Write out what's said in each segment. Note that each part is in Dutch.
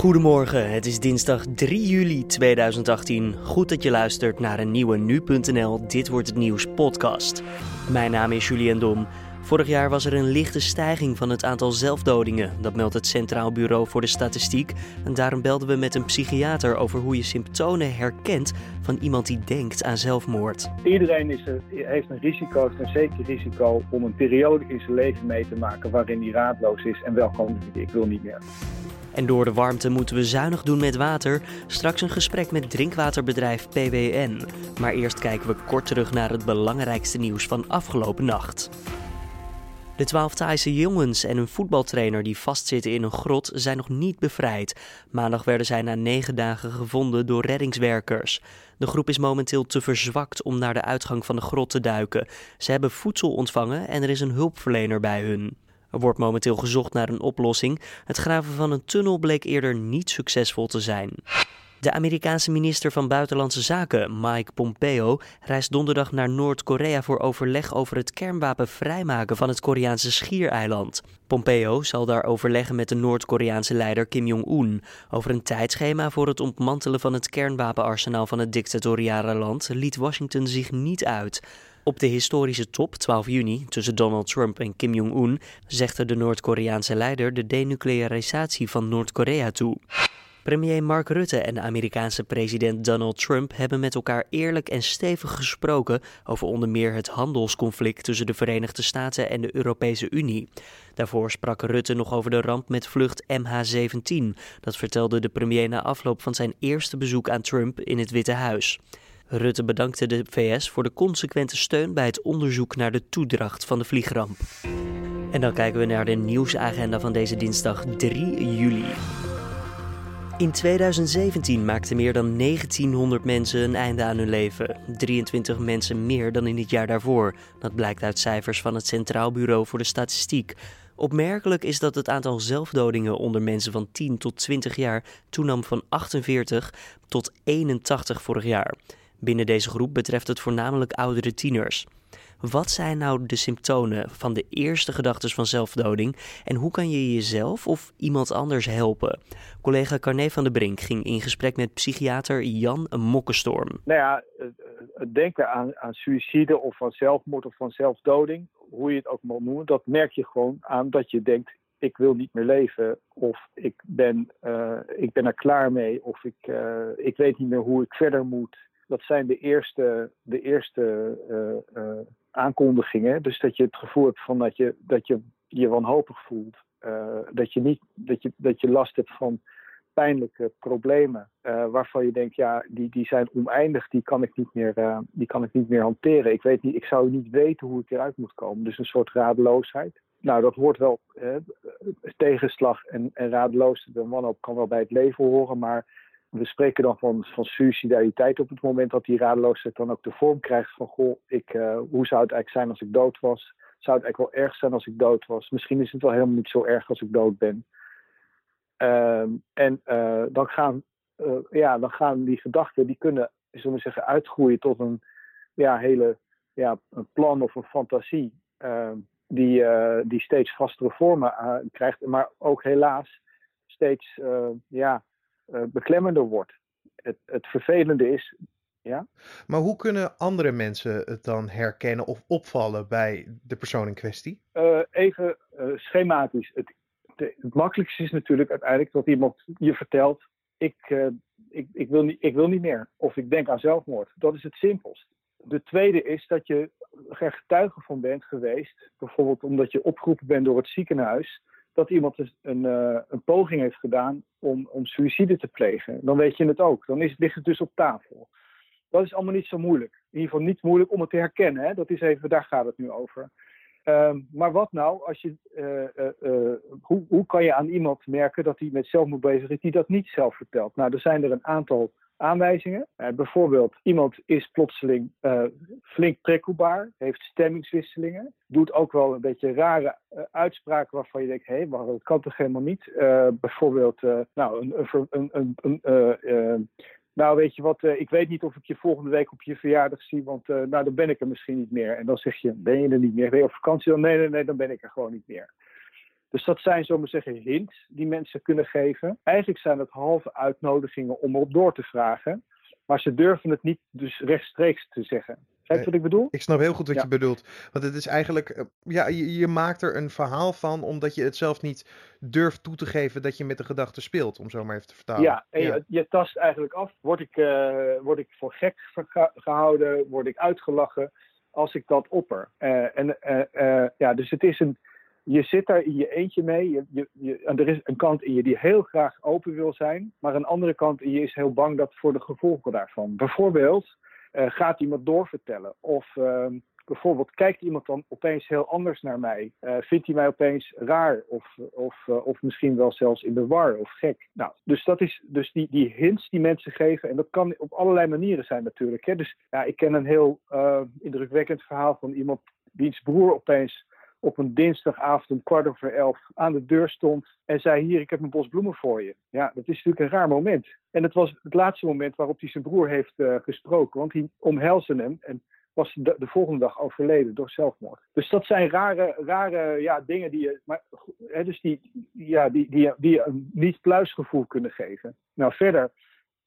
Goedemorgen, het is dinsdag 3 juli 2018. Goed dat je luistert naar een nieuwe Nu.nl Dit Wordt Het Nieuws podcast. Mijn naam is Julian Dom. Vorig jaar was er een lichte stijging van het aantal zelfdodingen. Dat meldt het Centraal Bureau voor de Statistiek. En daarom belden we met een psychiater over hoe je symptomen herkent van iemand die denkt aan zelfmoord. Iedereen is er, heeft een risico, een zeker risico om een periode in zijn leven mee te maken waarin hij raadloos is en wel kan ik wil niet meer. En door de warmte moeten we zuinig doen met water. Straks een gesprek met drinkwaterbedrijf PWN. Maar eerst kijken we kort terug naar het belangrijkste nieuws van afgelopen nacht. De twaalf Thaise jongens en een voetbaltrainer die vastzitten in een grot zijn nog niet bevrijd. Maandag werden zij na negen dagen gevonden door reddingswerkers. De groep is momenteel te verzwakt om naar de uitgang van de grot te duiken. Ze hebben voedsel ontvangen en er is een hulpverlener bij hun. Er wordt momenteel gezocht naar een oplossing. Het graven van een tunnel bleek eerder niet succesvol te zijn. De Amerikaanse minister van Buitenlandse Zaken, Mike Pompeo, reist donderdag naar Noord-Korea voor overleg over het kernwapen vrijmaken van het Koreaanse schiereiland. Pompeo zal daar overleggen met de Noord-Koreaanse leider Kim Jong-un. Over een tijdschema voor het ontmantelen van het kernwapenarsenaal van het dictatoriale land liet Washington zich niet uit. Op de historische top 12 juni tussen Donald Trump en Kim Jong-un zegde de Noord-Koreaanse leider de denuclearisatie van Noord-Korea toe. Premier Mark Rutte en de Amerikaanse president Donald Trump hebben met elkaar eerlijk en stevig gesproken over onder meer het handelsconflict tussen de Verenigde Staten en de Europese Unie. Daarvoor sprak Rutte nog over de ramp met vlucht MH17. Dat vertelde de premier na afloop van zijn eerste bezoek aan Trump in het Witte Huis. Rutte bedankte de VS voor de consequente steun bij het onderzoek naar de toedracht van de vliegramp. En dan kijken we naar de nieuwsagenda van deze dinsdag 3 juli. In 2017 maakten meer dan 1900 mensen een einde aan hun leven. 23 mensen meer dan in het jaar daarvoor. Dat blijkt uit cijfers van het Centraal Bureau voor de Statistiek. Opmerkelijk is dat het aantal zelfdodingen onder mensen van 10 tot 20 jaar toenam van 48 tot 81 vorig jaar. Binnen deze groep betreft het voornamelijk oudere tieners. Wat zijn nou de symptomen van de eerste gedachten van zelfdoding en hoe kan je jezelf of iemand anders helpen? Collega Carné van der Brink ging in gesprek met psychiater Jan Mokkenstorm. Nou ja, het denken aan, aan suïcide of aan zelfmoord of van zelfdoding, hoe je het ook mag noemen, dat merk je gewoon aan dat je denkt: ik wil niet meer leven, of ik ben, uh, ik ben er klaar mee, of ik, uh, ik weet niet meer hoe ik verder moet dat zijn de eerste, de eerste uh, uh, aankondigingen. Dus dat je het gevoel hebt van dat je dat je, je wanhopig voelt. Uh, dat, je niet, dat, je, dat je last hebt van pijnlijke problemen. waarvan je denkt, ja, die, die zijn oneindig, die kan, ik niet meer, die kan ik niet meer hanteren. Ik, weet niet, ik zou niet weten hoe ik eruit moet komen. Dus een soort radeloosheid. Nou, dat hoort wel, tegenslag en, en radeloosheid en wanhoop kan wel bij het leven horen, maar we spreken dan van, van suicidaliteit op het moment dat die radeloosheid dan ook de vorm krijgt van: Goh, ik, uh, hoe zou het eigenlijk zijn als ik dood was? Zou het eigenlijk wel erg zijn als ik dood was? Misschien is het wel helemaal niet zo erg als ik dood ben. Uh, en uh, dan, gaan, uh, ja, dan gaan die gedachten, die kunnen, zullen we zeggen, uitgroeien tot een ja, hele ja, een plan of een fantasie. Ehm, die, die steeds vastere vormen krijgt, maar ook helaas steeds ja, beklemmender wordt. Het, het vervelende is. Ja? Maar hoe kunnen andere mensen het dan herkennen of opvallen bij de persoon in kwestie? Uh, even uh, schematisch. Het, de, het makkelijkste is natuurlijk uiteindelijk dat iemand je vertelt: ik, ik, ik, wil niet, ik wil niet meer. Of ik denk aan zelfmoord. Dat is het simpelst. De tweede is dat je er getuige van bent geweest, bijvoorbeeld omdat je opgeroepen bent door het ziekenhuis, dat iemand dus een, uh, een poging heeft gedaan om, om suïcide te plegen. Dan weet je het ook. Dan ligt het dus op tafel. Dat is allemaal niet zo moeilijk. In ieder geval niet moeilijk om het te herkennen. Hè? Dat is even, daar gaat het nu over. Um, maar wat nou als je. Uh, uh, hoe, hoe kan je aan iemand merken dat hij met zelfmoord bezig is, die dat niet zelf vertelt? Nou, er zijn er een aantal aanwijzingen. Bijvoorbeeld, iemand is plotseling flink prikkelbaar, heeft stemmingswisselingen, doet ook wel een beetje rare uitspraken waarvan je denkt: hé, hey, maar dat kan toch helemaal niet? bijvoorbeeld, nou, een, een, een nou, weet je wat, ik weet niet of ik je volgende week op je verjaardag zie, want nou, dan ben ik er misschien niet meer. En dan zeg je: ben je er niet meer? Ben je op vakantie? Dan nee, nee, nee, dan ben ik er gewoon niet meer. Dus dat zijn, zomaar zeggen, hints die mensen kunnen geven. Eigenlijk zijn het halve uitnodigingen om erop door te vragen. Maar ze durven het niet dus rechtstreeks te zeggen. Weet wat ik bedoel? Ik snap heel goed wat je bedoelt. Want het is eigenlijk, eh, ja, je, je, maakt er een verhaal van omdat je het zelf niet durft toe te geven dat je met de gedachte speelt, om zo maar even te vertalen. Ja, en Je, je, tast eigenlijk af. Word ik, uh, word ik voor gek gehouden? Word ik uitgelachen als ik dat opper? Uh, en ja, dus het is een, je zit daar in je eentje mee. Je, je, je, en er is een kant in je die heel graag open wil zijn, maar een andere kant in je is heel bang dat voor de gevolgen daarvan. Bijvoorbeeld uh, gaat iemand doorvertellen? Of uh, bijvoorbeeld kijkt iemand dan opeens heel anders naar mij? Uh, vindt hij mij opeens raar of, of, uh, of misschien wel zelfs in de war of gek? Nou, dus dat is dus die, die hints die mensen geven. En dat kan op allerlei manieren zijn natuurlijk. Hè? Dus ja, ik ken een heel indrukwekkend verhaal van iemand wiens broer opeens op een dinsdagavond om kwart over elf aan de deur stond en zei: Hier, ik heb een bos bloemen voor je. Ja, dat is natuurlijk een raar moment. En het was het laatste moment waarop hij zijn broer heeft uh, gesproken, want hij omhelsde hem en was de, de, volgende dag overleden door zelfmoord. Dus dat zijn rare, rare ja, dingen die je, maar, hè, dus die, ja, die, die, die je een niet-pluisgevoel kunnen geven. Nou, verder,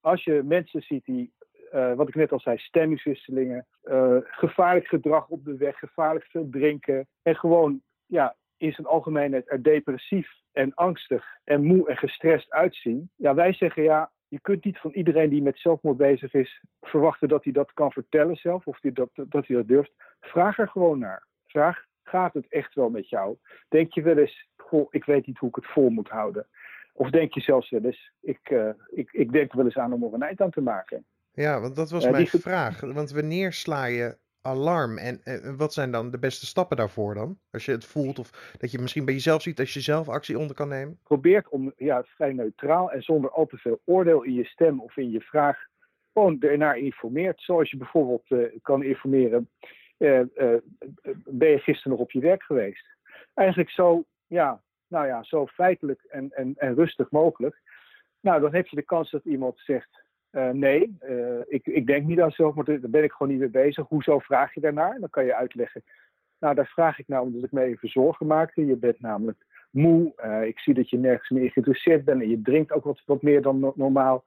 als je mensen ziet die uh, wat ik net al zei, stemmingswisselingen, uh, gevaarlijk gedrag op de weg, gevaarlijk veel drinken en gewoon ja, in zijn algemeenheid er depressief en angstig en moe en gestrest uitzien. Ja, wij zeggen ja, je kunt niet van iedereen die met zelfmoord bezig is verwachten dat hij dat kan vertellen zelf of dat, dat hij dat durft. Vraag er gewoon naar. Vraag, gaat het echt wel met jou? Denk je wel eens, goh, ik weet niet hoe ik het vol moet houden. Of denk je zelfs wel eens, ik, uh, ik, ik denk er wel eens aan om er een eind aan te maken. Ja, want dat was mijn vraag. Want wanneer sla je alarm en, en, wat zijn dan de beste stappen daarvoor dan? Als je het voelt of dat je misschien bij jezelf ziet als je zelf actie onder kan nemen? Probeer om ja, vrij neutraal en zonder al te veel oordeel in je stem of in je vraag gewoon ernaar informeert. Zoals je bijvoorbeeld uh, kan informeren, uh, ben je gisteren nog op je werk geweest? Eigenlijk zo, ja, nou ja, zo feitelijk en, en, en rustig mogelijk. Nou, dan heb je de kans dat iemand zegt, uh, nee, uh, ik, ik denk niet aan zelfmoord, daar ben ik gewoon niet mee bezig. Hoezo vraag je daarnaar? Dan kan je uitleggen. Nou, daar vraag ik nou omdat ik me even zorgen maakte. Je bent namelijk moe. Uh, ik zie dat je nergens meer geïnteresseerd bent en je drinkt ook wat, wat meer dan no normaal.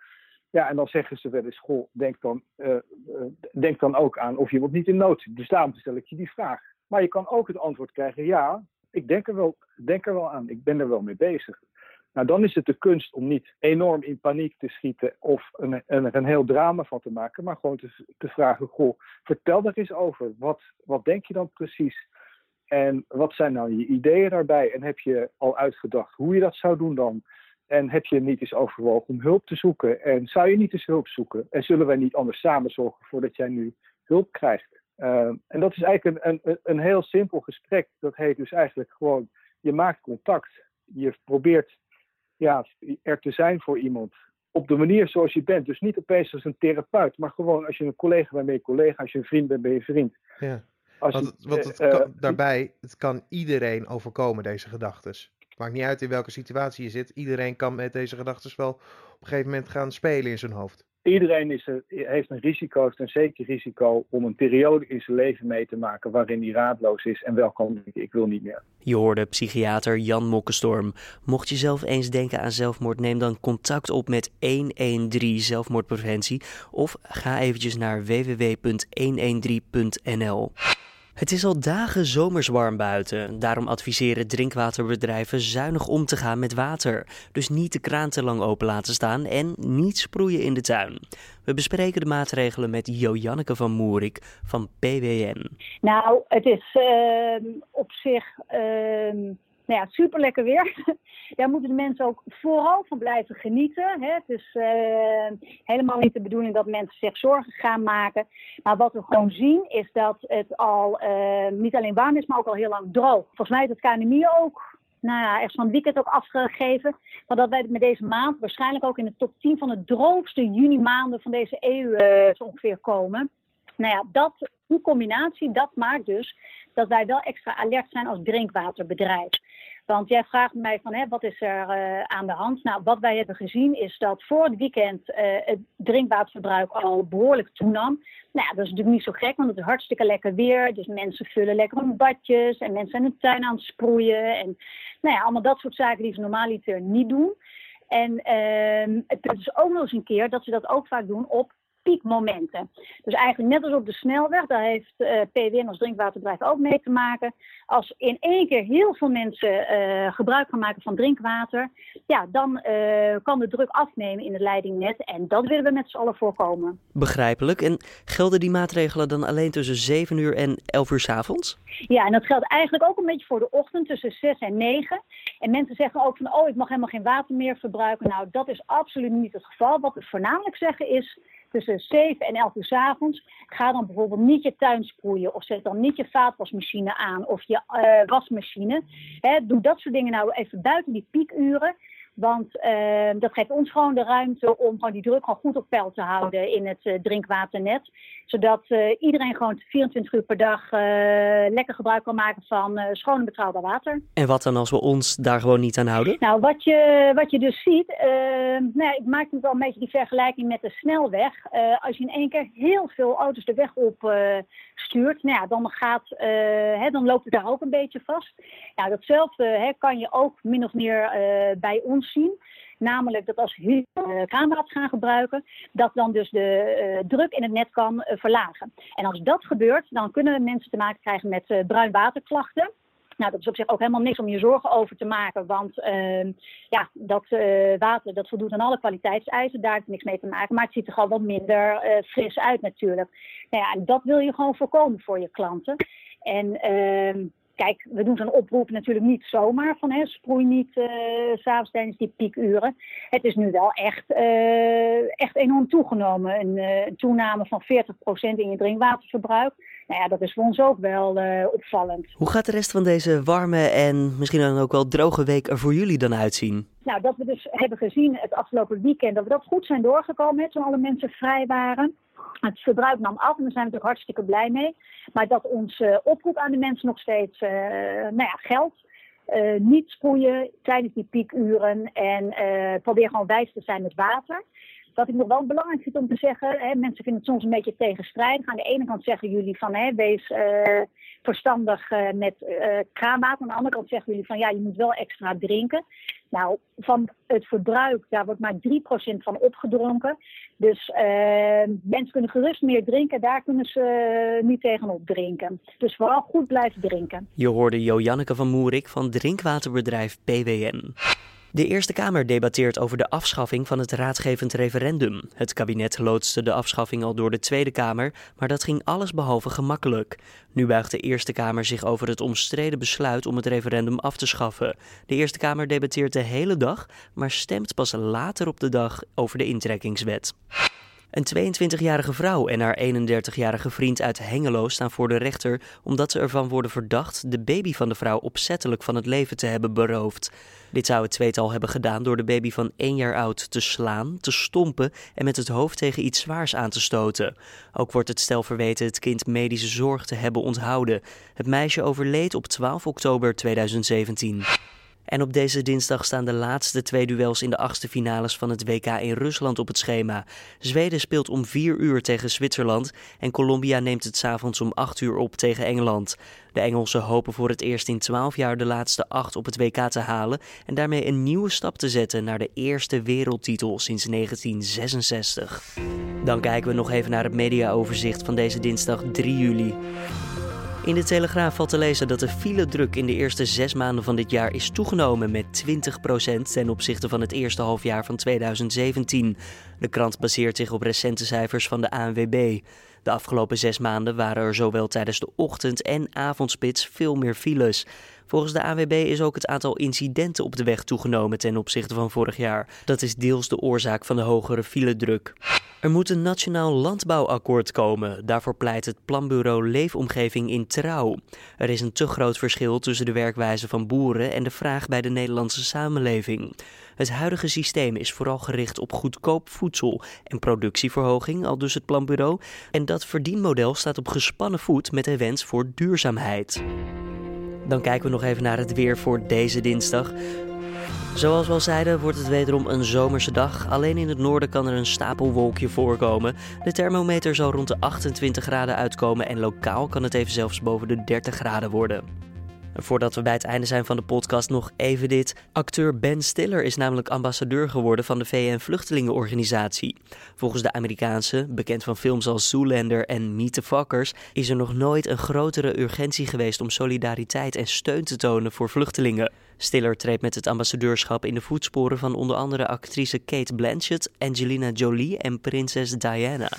Ja, en dan zeggen ze wel eens, goh, denk dan, denk dan ook aan of je wat niet in nood zit. Dus daarom stel ik je die vraag. Maar je kan ook het antwoord krijgen, ja, ik denk er wel, denk er wel aan. Ik ben er wel mee bezig. Nou, dan is het de kunst om niet enorm in paniek te schieten of een, een, een heel drama van te maken, maar gewoon te, te vragen: Goh, vertel er eens over. Wat, wat denk je dan precies? En wat zijn nou je ideeën daarbij? En heb je al uitgedacht hoe je dat zou doen dan? En heb je niet eens overwogen om hulp te zoeken? En zou je niet eens hulp zoeken? En zullen wij niet anders samen zorgen voor dat jij nu hulp krijgt? Uh, en dat is eigenlijk een, een, een heel simpel gesprek. Dat heet dus eigenlijk gewoon: je maakt contact. Je probeert ja, er te zijn voor iemand. Op de manier zoals je bent. Dus niet opeens als een therapeut, maar gewoon als je een collega bent, ben je collega. Als je een vriend bent, ben je vriend. Ja. Als want, je, want het uh, kan, daarbij, het kan iedereen overkomen, deze gedachten. Maakt niet uit in welke situatie je zit. Iedereen kan met deze gedachten wel op een gegeven moment gaan spelen in zijn hoofd iedereen is heeft een risico, een zeker risico om een periode in zijn leven mee te maken waarin hij raadloos is en wel kan denken, ik wil niet meer. Je hoorde psychiater Jan Mokkenstorm. Mocht je zelf eens denken aan zelfmoord, neem dan contact op met 113 zelfmoordpreventie of ga eventjes naar www.113.nl. Het is al dagen zomers warm buiten. Daarom adviseren drinkwaterbedrijven zuinig om te gaan met water. Dus niet de kraan te lang open laten staan en niet sproeien in de tuin. We bespreken de maatregelen met Jo-Janneke van Moerik van PWN. Nou, het is uh, op zich uh, nou ja, super lekker weer. Daar moeten de mensen ook vooral van blijven genieten. Hè. Het is uh, helemaal niet de bedoeling dat mensen zich zorgen gaan maken. Maar wat we gewoon zien is dat het al uh, niet alleen warm is, maar ook al heel lang droog. Volgens mij heeft het KNMI ook nou ja, echt van het weekend ook afgegeven. Maar dat wij met deze maand waarschijnlijk ook in de top 10 van de droogste juni maanden van deze eeuw uh, ongeveer komen. Nou ja, dat, die combinatie, dat maakt dus dat wij wel extra alert zijn als drinkwaterbedrijf. Want jij vraagt mij van hè, wat is er uh, aan de hand? Nou, wat wij hebben gezien is dat voor het weekend uh, het drinkwaterverbruik al behoorlijk toenam. Nou ja, dat is natuurlijk niet zo gek, want het is hartstikke lekker weer. Dus mensen vullen lekker hun badjes en mensen zijn hun tuin aan het sproeien. En nou ja, allemaal dat soort zaken die ze normaliter niet doen. En uh, het is ook nog eens een keer dat ze dat ook vaak doen op piekmomenten. Dus eigenlijk net als op de snelweg, daar heeft uh, eh, PWN als drinkwaterbedrijf ook mee te maken. Als in één keer heel veel mensen uh, gebruik gaan maken van drinkwater, ja, dan uh, kan de druk afnemen in het leidingnet. En dat willen we met z'n allen voorkomen. Begrijpelijk. En gelden die maatregelen dan alleen tussen 7 uur en 11 uur s avonds? Ja, en dat geldt eigenlijk ook een beetje voor de ochtend tussen 6 en 9. En mensen zeggen ook van, oh, ik mag helemaal geen water meer verbruiken. Nou, dat is absoluut niet het geval. Wat we voornamelijk zeggen is, tussen 7 en 11 uur s avonds. Ga dan bijvoorbeeld niet je tuin sproeien of zet dan niet je vaatwasmachine aan of je uh, wasmachine. Doe dat soort dingen nou even buiten die piekuren. Want uh, dat geeft ons gewoon de ruimte om gewoon die druk gewoon goed op peil te houden in het uh, drinkwaternet. Zodat uh, iedereen gewoon 24 uur per dag lekker gebruik kan maken van schoon en betrouwbaar water. En wat dan als we ons daar gewoon niet aan houden? Nou, wat je, wat je dus ziet, nou ja, ik maak wel een beetje die vergelijking met de snelweg. als je in één keer heel veel auto's de weg op stuurt, nou ja, dan, gaat, hè, dan loopt het daar ook een beetje vast. Nou, datzelfde hè, kan je ook min of meer bij ons zien. Namelijk dat als we uh, kraanwater gaan gebruiken, dat dan dus de uh, druk in het net kan uh, verlagen. En als dat gebeurt, dan kunnen mensen te maken krijgen met uh, bruinwaterklachten. Nou, dat is op zich ook helemaal niks om je zorgen over te maken, want ehm, ja, dat water dat voldoet aan alle kwaliteitseisen, daar heeft niks mee te maken, maar het ziet er gewoon wat minder fris uit natuurlijk. Nou ja, en dat wil je gewoon voorkomen voor je klanten. En ehm, Kijk, we doen zo'n oproep natuurlijk niet zomaar van hè, sproei niet uh, s'avonds tijdens die piekuren. Het is nu wel echt, uh, echt enorm toegenomen. Een, uh, een toename van 40% in je drinkwaterverbruik. Nou ja, dat is voor ons ook wel opvallend. Hoe gaat de rest van deze warme en misschien dan ook wel droge week er voor jullie dan uitzien? Nou, dat we dus hebben gezien het afgelopen weekend dat we dat goed zijn doorgekomen, toen alle mensen vrij waren. Het verbruik nam af en daar zijn we natuurlijk hartstikke blij mee. Maar dat onze oproep aan de mensen nog steeds uh, nou ja, geldt. Uh, niet sproeien tijdens die piekuren en probeer gewoon wijs te zijn met water. Wat ik nog wel belangrijk vind om te zeggen, hè, mensen vinden het soms een beetje tegenstrijdig. Aan de ene kant zeggen jullie van hè, wees verstandig met kraanwater. Aan de andere kant zeggen jullie van ja, je moet wel extra drinken. Nou, van het verbruik, daar wordt maar 3% van opgedronken. Dus mensen kunnen gerust meer drinken, daar kunnen ze niet tegenop drinken. Dus vooral goed blijven drinken. Je hoorde Jo Janneke van Moerik van drinkwaterbedrijf PWN. De Eerste Kamer debatteert over de afschaffing van het raadgevend referendum. Het kabinet loodste de afschaffing al door de Tweede Kamer, maar dat ging allesbehalve gemakkelijk. Nu buigt de Eerste Kamer zich over het omstreden besluit om het referendum af te schaffen. De Eerste Kamer debatteert de hele dag, maar stemt pas later op de dag over de intrekkingswet. Een 22-jarige vrouw en haar 31-jarige vriend uit Hengelo staan voor de rechter omdat ze ervan worden verdacht de baby van de vrouw opzettelijk van het leven te hebben beroofd. Dit zou het tweetal hebben gedaan door de baby van 1 jaar oud te slaan, te stompen en met het hoofd tegen iets zwaars aan te stoten. Ook wordt het stel verweten het kind medische zorg te hebben onthouden. Het meisje overleed op 12 oktober 2017. En op deze dinsdag staan de laatste twee duels in de achtste finales van het WK in Rusland op het schema. Zweden speelt om 4 uur tegen Zwitserland en Colombia neemt het s'avonds om 8 uur op tegen Engeland. De Engelsen hopen voor het eerst in 12 jaar de laatste acht op het WK te halen en daarmee een nieuwe stap te zetten naar de eerste wereldtitel sinds 1966. Dan kijken we nog even naar het mediaoverzicht van deze dinsdag 3 juli. In de Telegraaf valt te lezen dat de file-druk in de eerste zes maanden van dit jaar is toegenomen met 20% ten opzichte van het eerste halfjaar van 2017. De krant baseert zich op recente cijfers van de ANWB. De afgelopen zes maanden waren er zowel tijdens de ochtend- en avondspits veel meer files. Volgens de AWB is ook het aantal incidenten op de weg toegenomen ten opzichte van vorig jaar. Dat is deels de oorzaak van de hogere filedruk. Er moet een nationaal landbouwakkoord komen. Daarvoor pleit het planbureau Leefomgeving in Trouw. Er is een te groot verschil tussen de werkwijze van boeren en de vraag bij de Nederlandse samenleving. Het huidige systeem is vooral gericht op goedkoop voedsel en productieverhoging, al dus het planbureau. En dat verdienmodel staat op gespannen voet met de wens voor duurzaamheid. Dan kijken we nog even naar het weer voor deze dinsdag. Zoals we al zeiden, wordt het wederom een zomerse dag. Alleen in het noorden kan er een stapelwolkje voorkomen. De thermometer zal rond de 28 graden uitkomen en lokaal kan het even zelfs boven de 30 graden worden. Voordat we bij het einde zijn van de podcast nog even dit. Acteur Ben Stiller is namelijk ambassadeur geworden van de VN-vluchtelingenorganisatie. Volgens de Amerikaanse, bekend van films als Zoolander en Meet the Fockers, is er nog nooit een grotere urgentie geweest om solidariteit en steun te tonen voor vluchtelingen. Stiller treedt met het ambassadeurschap in de voetsporen van onder andere actrice Kate Blanchett, Angelina Jolie en prinses Diana.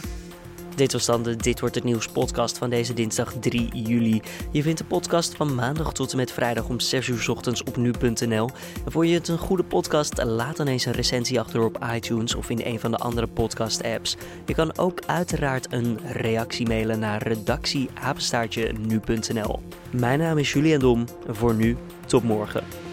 Dit was dan de Dit Wordt Het Nieuws podcast van deze dinsdag 3 juli. Je vindt de podcast van maandag tot en met vrijdag om 6 uur ochtends op nu.nl. En voor je het een goede podcast, laat dan eens een recensie achter op iTunes of in een van de andere podcast apps. Je kan ook uiteraard een reactie mailen naar redactieapenstaartje nu.nl. Mijn naam is Julian Dom. Voor nu, tot morgen.